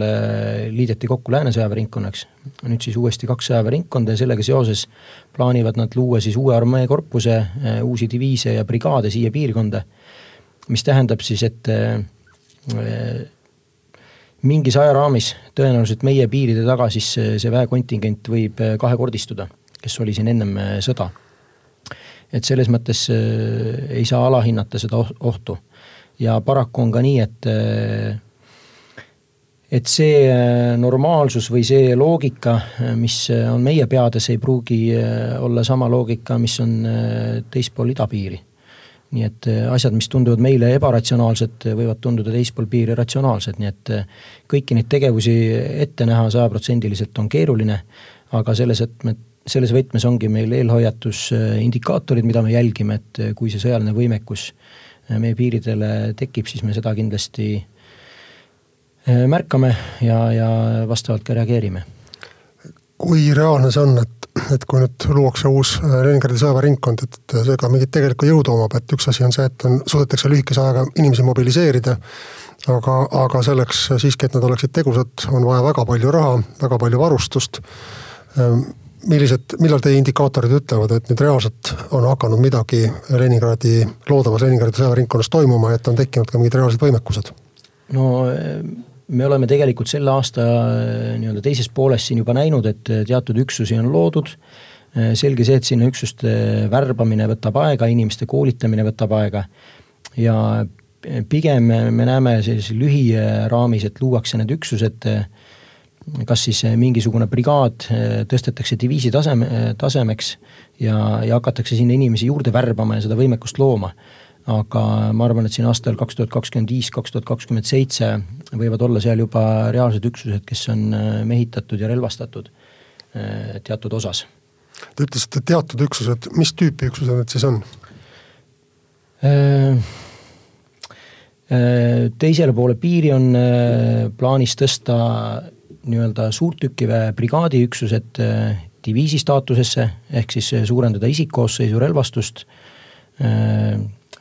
Speaker 2: liideti kokku Lääne sõjaväeringkonnaks. nüüd siis uuesti kaks sõjaväeringkonda ja sellega seoses plaanivad nad luua siis uue armeekorpuse, uusi diviise ja brigaade siia piirkonda. mis tähendab siis, et mingis ajaraamis tõenäoliselt meie piiride taga siis see väekontingent võib kahekordistuda, kes oli siin ennem sõda. et selles mõttes ei saa alahinnata seda oh-, ohtu. ja paraku on ka nii, et et see normaalsus või see loogika, mis on meie peades, ei pruugi olla sama loogika, mis on teispool idapiiri nii et äh, asjad, mis tunduvad meile ebaratsionaalsed, võivad tunduda teispool piiri ratsionaalsed, nii et äh, kõiki neid tegevusi ette näha sajaprotsendiliselt on keeruline, aga selles, et me, selles võtmes ongi meil eelhoiatusindikaatorid, mida me jälgime, et äh, kui see sõjaline võimekus meie piiridele tekib, siis me seda kindlasti märkame ja, ja vastavalt ka reageerime.
Speaker 1: kui reaalne see on, et et kui nüüd luuakse uus äh, Leningradi sõjaväeringkond, et see ka mingit tegelikku jõudu omab, et üks asi on see, et on, suudetakse lühikese ajaga inimesi mobiliseerida. aga, aga selleks siiski, et nad oleksid tegusad, on vaja väga palju raha, väga palju varustust. Ähm, millised, millal teie indikaatorid ütlevad, et nüüd reaalselt on hakanud midagi Leningradi, loodavas Leningradi sõjaväeringkonnas toimuma, et on tekkinud ka mingid reaalsed võimekused?
Speaker 2: no me oleme tegelikult selle aasta äh, nii-öelda teises pooles siin juba näinud, et äh, teatud üksusi on loodud. Äh, selge see, et sinna üksuste värbamine võtab aega, inimeste koolitamine võtab aega. ja pigem me näeme sellises lühiraamis, et luuakse need üksused, kas siis mingisugune brigaad tõstetakse diviisi taseme, tasemeks ja, ja hakatakse sinna inimesi juurde värbama ja seda võimekust looma aga ma arvan, et siin aastal kaks tuhat kakskümmend viis, kaks tuhat kakskümmend seitse võivad olla seal juba reaalsed üksused, kes on äh, mehitatud ja relvastatud äh, teatud osas.
Speaker 1: Te ütlesite teatud üksused, mis tüüpi üksused need siis on?
Speaker 2: Äh, teisele poole piiri on plaanis tõsta nii-öelda suurtükiväe brigaadi üksused diviisi staatusesse, ehk siis suurendada isikkoosseisu relvastust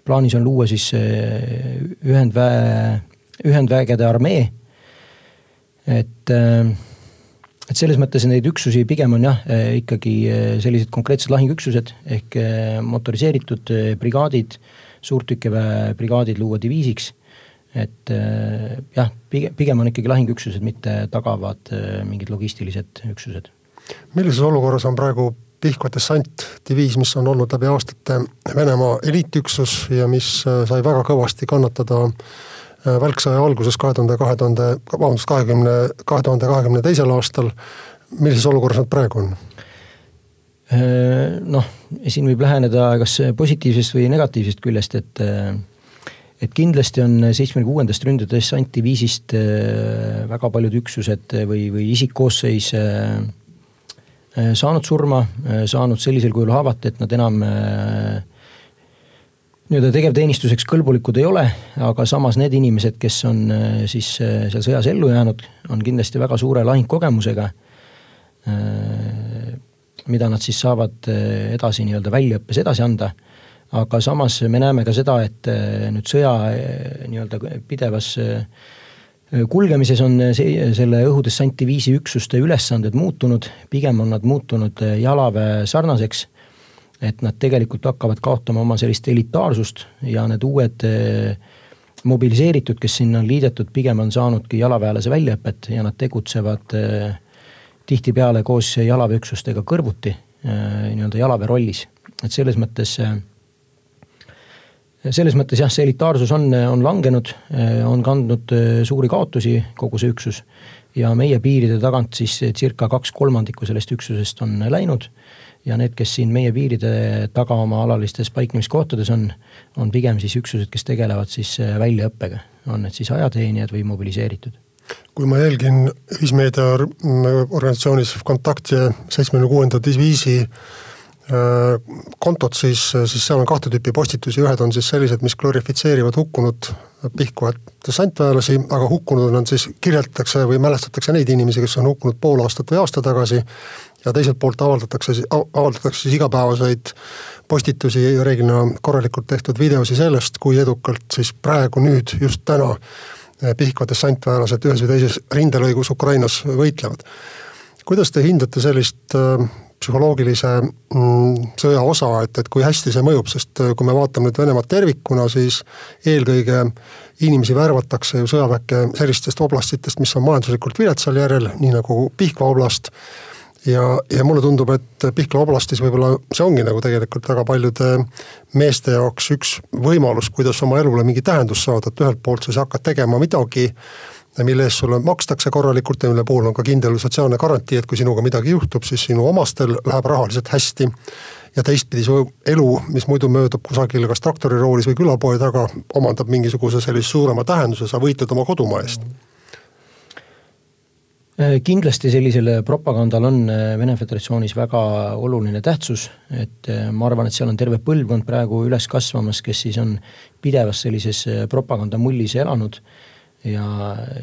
Speaker 2: plaanis on luua siis ühendväe, ühendvägede armee. et, äh, et selles mõttes neid üksusi pigem on jah, äh, ikkagi sellised konkreetsed lahingüksused ehk motoriseeritud brigaadid, suurtükiväe brigaadid luua diviisiks. et jah, pigem, pigem on ikkagi lahingüksused, mitte tagavad mingid logistilised üksused.
Speaker 1: millises olukorras on praegu Pihkva dessantdiviis, mis on olnud läbi aastate Venemaa eliitüksus ja mis äh, sai väga kõvasti kannatada äh, välksõja alguses kahe tuhande, kahe tuhande, vabandust, kahekümne, kahe tuhande kahekümne teisel aastal. millises olukorras nad praegu on?
Speaker 2: Äh, noh, siin võib läheneda kas positiivsest või negatiivsest küljest, et et kindlasti on seitsmekümne kuuendast ründedessantdiviisist väga paljud üksused või, või isikkoosseis Äh, saanud surma, äh, saanud sellisel kujul haavata, et nad enam äh, nii-öelda tegevteenistuseks kõlbulikud ei ole, aga samas need inimesed, kes on siis seal sõjas ellu jäänud, on kindlasti väga suure lahingkogemusega. mida nad siis saavad edasi nii-öelda väljaõppes edasi anda. aga samas me näeme ka seda, et nüüd sõja nii-öelda pidevas kulgemises on see, selle õhudessantdiviisi üksuste ülesanded muutunud, pigem on nad muutunud äh, jalaväe sarnaseks. et nad tegelikult hakkavad kaotama oma sellist elitaarsust ja need uued äh, mobiliseeritud, kes sinna on liidetud, pigem on saanudki jalaväelase väljaõpet ja nad tegutsevad äh, tihtipeale koos jalaväeüksustega kõrvuti nii-öelda jalaväe rollis, et selles mõttes selles mõttes jah, see elitaarsus on, on langenud, on kandnud äh, suuri kaotusi, kogu see üksus. ja meie piiride tagant siis circa kaks kolmandikku sellest üksusest on läinud. ja need, kes siin meie piiride taga oma alalistes paiknemiskohtades on, on pigem siis üksused, kes tegelevad siis äh, väljaõppega, on need siis ajateenijad või mobiliseeritud
Speaker 1: kui ma jälgin ühismeedia organisatsioonis Kontakt ja seitsmekümne kuuenda diviisi kontot, siis, siis seal on kahte tüüpi postitusi, ühed on siis sellised, mis glorifitseerivad hukkunud Pihkva dessantväelasi, aga hukkunud on siis, kirjeldatakse või mälestatakse neid inimesi, kes on hukkunud pool aastat või aasta tagasi. ja teiselt poolt avaldatakse, avaldatakse siis igapäevaseid postitusi, reeglina korralikult tehtud videosi sellest, kui edukalt siis praegu nüüd, just täna Pihkva dessantväelased ühes või teises rindelõigus Ukrainas võitlevad. kuidas te hindate sellist äh, psühholoogilise mm, sõja osa, et, et kui hästi see mõjub, sest kui me vaatame nüüd Venemaad tervikuna, siis eelkõige inimesi värvatakse ju sõjaväkke sellistest oblastitest, mis on majanduslikult viletsal järjel, nii nagu Pihkva oblast. Ja, ja mulle tundub, et Pihkla oblastis võib-olla see ongi nagu tegelikult väga paljude meeste jaoks üks võimalus, kuidas oma elule mingi tähendus saada, et ühelt poolt sa hakkad tegema midagi, mille eest sulle makstakse korralikult ja mille puhul on ka kindel sotsiaalne garantii, et kui sinuga midagi juhtub, siis sinu omastel läheb rahaliselt hästi. ja teistpidi su elu, mis muidu möödub kusagil kas traktoriroolis või külapoe taga, omandab mingisuguse sellise suurema tähenduse, sa võitled oma kodumaa eest
Speaker 2: Äh, kindlasti sellisel propagandal on äh, Vene Föderatsioonis väga oluline tähtsus, et äh, ma arvan, et seal on terve põlvkond praegu üles kasvamas, kes siis on pidevas sellises propagandamullis elanud ja,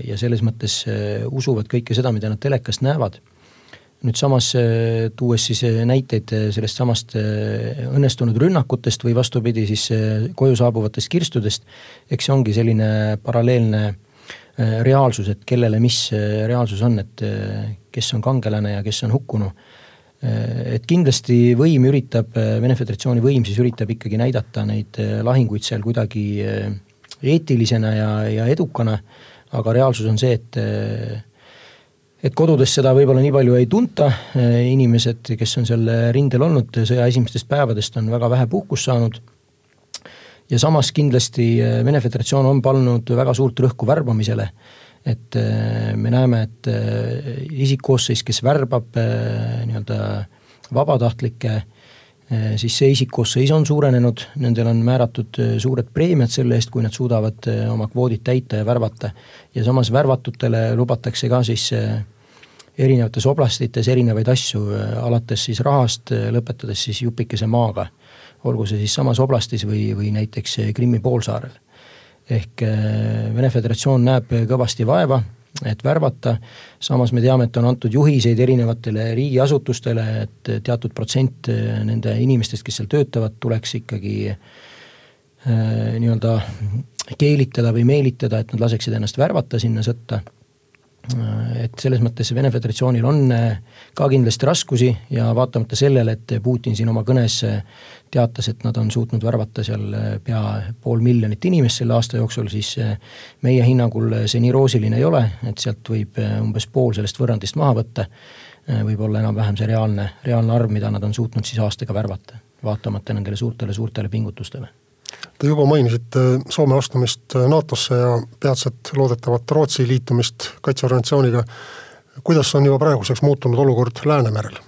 Speaker 2: ja selles mõttes usuvad kõike seda, mida nad telekast näevad. nüüd samas tuues siis näiteid sellest samast õnnestunud rünnakutest või vastupidi, siis koju saabuvatest kirstudest, eks see ongi selline paralleelne Äh, reaalsus, et kellele mis äh, reaalsus on, et äh, kes on kangelane ja kes on hukkunu. et kindlasti võim üritab, Vene Föderatsiooni võim siis üritab ikkagi näidata neid lahinguid seal kuidagi eetilisena ja, ja edukana, aga reaalsus on see, et et kodudes seda võib-olla nii palju ei tunta, inimesed, kes on seal rindel olnud sõja esimestest päevadest, on väga vähe puhkust saanud ja samas kindlasti äh, Vene Föderatsioon on pannud väga suurt rõhku värbamisele. et äh, me näeme, et äh, isikkoosseis, kes värbab nii-öelda vabatahtlikke, siis see isikkoosseis on suurenenud, nendel on määratud suured preemiad selle eest, kui nad suudavad oma kvoodid täita ja värvata. ja samas värvatutele lubatakse ka siis erinevates oblastites erinevaid asju, alates siis rahast, lõpetades siis jupikese maaga olgu see siis samas oblastis või, või näiteks Krimmi poolsaarel. ehk äh, Vene Föderatsioon näeb kõvasti vaeva, et värvata, samas me teame, et on antud juhiseid erinevatele riigiasutustele, et teatud protsent äh, nende inimestest, kes seal töötavad, tuleks ikkagi äh, nii-öelda keelitada või meelitada, et nad laseksid ennast värvata sinna sõtta et selles mõttes Vene Föderatsioonil on äh, ka kindlasti raskusi ja vaatamata sellele, et Putin siin oma kõnes äh, teatas, et nad on suutnud värvata seal äh, pea pool miljonit inimest selle aasta jooksul, siis meie hinnangul see nii roosiline ei ole, et sealt võib umbes pool sellest võrrandist maha võtta, võib olla enam-vähem see reaalne, reaalne arv, mida nad on suutnud siis aastaga värvata, vaatamata nendele suurtele-suurtele pingutustele
Speaker 1: Te juba mainisite Soome astumist NATO-sse ja peatset loodetavat Rootsi liitumist kaitseorganisatsiooniga. kuidas on juba praeguseks muutunud olukord Läänemerel?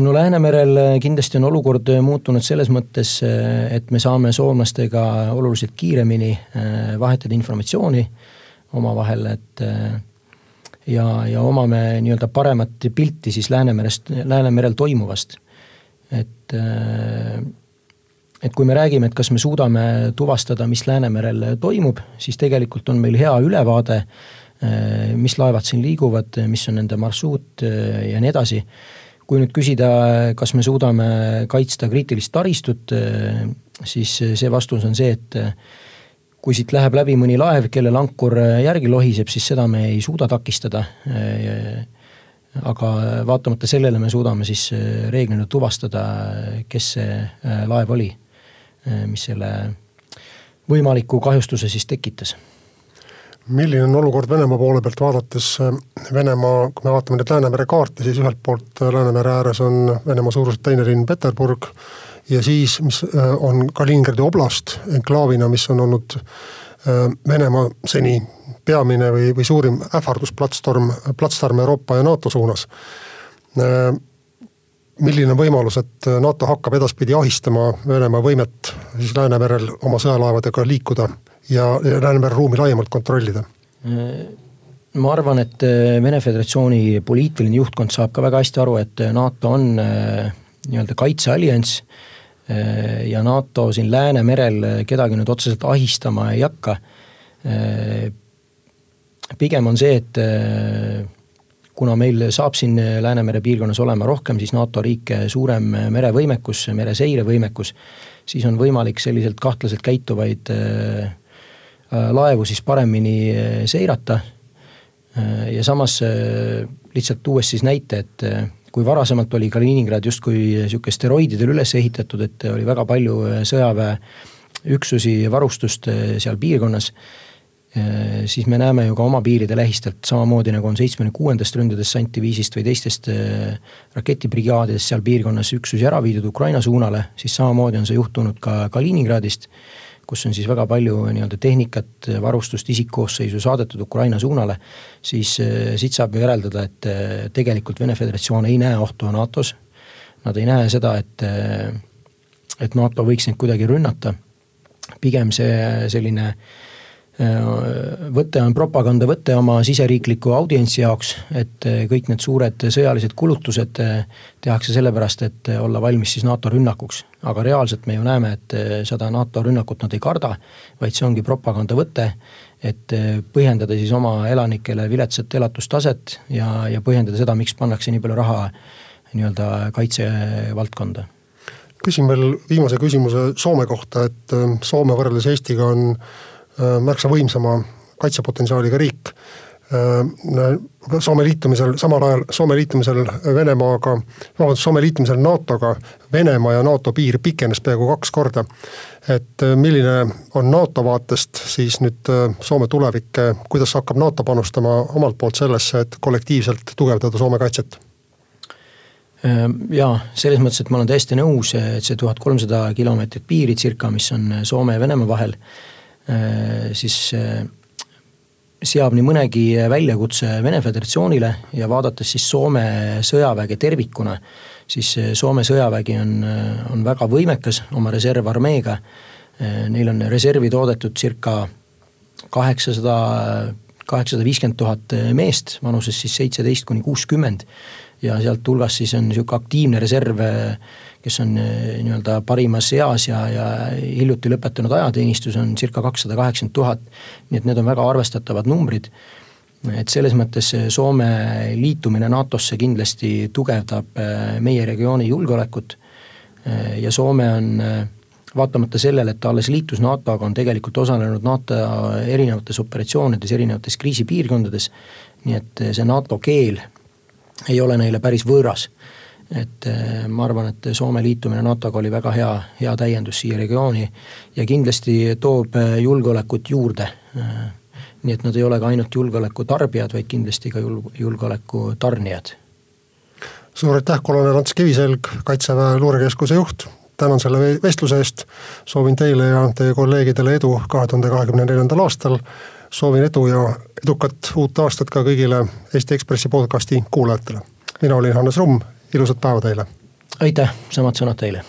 Speaker 2: no Läänemerel kindlasti on olukord muutunud selles mõttes, et me saame soomlastega oluliselt kiiremini vahetada informatsiooni omavahel, et ja, ja omame nii-öelda paremat pilti siis Läänemerest, Läänemerel toimuvast. et äh, et kui me räägime, et kas me suudame tuvastada, mis Läänemerel toimub, siis tegelikult on meil hea ülevaade, eh, mis laevad siin liiguvad, mis on nende marsruut eh, ja nii edasi. kui nüüd küsida, kas me suudame kaitsta kriitilist taristut, eh, siis see vastus on see, et kui siit läheb läbi mõni laev, kellel ankur järgi lohiseb, siis seda me ei suuda takistada. aga vaatamata sellele me suudame siis reeglina tuvastada, kes see laev oli mis selle võimaliku kahjustuse siis tekitas.
Speaker 1: Milline on olukord Venemaa poole pealt vaadates, Venemaa, kui me vaatame nüüd Läänemere kaarti, siis ühelt poolt Läänemere ääres on Venemaa suuruselt teine linn Peterburg ja siis, mis äh, on Kaliningradi oblast enklaavina, mis on olnud äh, Venemaa seni peamine või, või suurim ähvardusplatstorm, platsdarm Euroopa ja NATO suunas milline on võimalus, et NATO hakkab edaspidi ahistama Venemaa võimet siis Läänemerel oma sõjalaevadega liikuda ja Läänemere ruumi laiemalt kontrollida?
Speaker 2: ma arvan, et äh, Vene Föderatsiooni poliitiline juhtkond saab ka väga hästi aru, et NATO on äh, nii-öelda kaitseallianss äh, ja NATO siin Läänemerel kedagi nüüd otseselt ahistama ei hakka. pigem on see, et kuna meil saab siin Läänemere piirkonnas olema rohkem siis NATO riike suurem merevõimekus, mereseirevõimekus, siis on võimalik selliselt kahtlaselt käituvaid äh, laevu siis paremini äh, seirata. Äh, ja samas lihtsalt tuues siis näite, et kui varasemalt oli Kaliningrad justkui sihuke steroididel üles ehitatud, et oli väga palju sõjaväeüksusi ja varustust seal piirkonnas Äh, siis me näeme ju ka oma piiride lähistelt, samamoodi nagu on seitsmekümne kuuendast ründedessantiviisist või teistest äh, raketibrigaadidest seal piirkonnas üksusi ära viidud Ukraina suunale, siis samamoodi on see juhtunud ka Kaliningradist, kus on siis väga palju nii-öelda tehnikat, varustust, isikkoosseisu saadetud Ukraina suunale, siis äh, siit saab ju järeldada, et tegelikult Vene Föderatsioon ei näe ohtu NATO-s, nad ei näe seda, et et NATO võiks neid kuidagi rünnata, pigem see selline äh, võte on propagandavõte oma siseriikliku audientsi jaoks, et eh, kõik need suured sõjalised kulutused eh, tehakse sellepärast, et eh, olla valmis siis NATO rünnakuks. aga reaalselt me ju näeme, et seda NATO rünnakut nad ei karda, vaid see ongi propagandavõte, et põhjendada siis oma elanikele viletsat elatustaset ja, ja põhjendada seda, miks pannakse nii palju raha nii-öelda kaitsevaldkonda
Speaker 1: küsin veel viimase küsimuse Soome kohta, et Soome võrreldes Eestiga on Äh, märksa võimsama kaitsepotentsiaaliga riik. Äh, Soome liitumisel, samal ajal Soome liitumisel Venemaaga, vabandust, Soome liitumisel NATO-ga, Venemaa ja NATO piir pikenes peaaegu kaks korda. et äh, milline on NATO vaatest siis nüüd Soome tulevik, kuidas hakkab NATO panustama omalt poolt sellesse, et kollektiivselt tugevdada Soome kaitset?
Speaker 2: jaa, selles mõttes, et ma olen täiesti nõus, et see tuhat kolmsada kilomeetrit piiri circa, mis on Soome ja Venemaa vahel Äh, siis äh, seab nii mõnegi väljakutse Vene Föderatsioonile ja vaadates siis Soome sõjaväge tervikuna, siis äh, Soome sõjavägi on, on väga võimekas oma reservarmeega. Neil on reservi toodetud circa kaheksasada, kaheksasada viiskümmend tuhat meest vanuses siis seitseteist kuni kuuskümmend. ja sealt hulgas siis on niisugune aktiivne reserv kes on eh, nii-öelda parimas eas ja, ja hiljuti lõpetanud ajateenistus, on circa kakssada kaheksakümmend tuhat. nii et need on väga arvestatavad numbrid. et selles mõttes Soome liitumine NATO-sse kindlasti tugevdab eh, meie regiooni julgeolekut. Eh, ja Soome on vaatamata sellele, et ta alles liitus NATO-ga, on tegelikult osalenud NATO erinevates operatsioonides, erinevates kriisipiirkondades. nii et see NATO keel ei ole neile päris võõras et eh, ma arvan, et Soome liitumine NATO-ga oli väga hea, hea täiendus siia regiooni ja kindlasti toob eh, julgeolekut juurde. Eh, nii et nad ei ole ka ainult julgeoleku tarbijad, vaid kindlasti ka jul-, julgeoleku tarnijad.
Speaker 1: suur aitäh, kolonel Ants Kiviselg, Kaitseväe luurekeskuse juht, tänan selle vestluse eest, soovin teile ja teie kolleegidele edu kahe tuhande kahekümne neljandal aastal, soovin edu ja edukat uut aastat ka kõigile Eesti Ekspressi podcasti kuulajatele. mina olin Hannes Rumm ilusat päeva teile!
Speaker 2: aitäh, samad sõnad teile!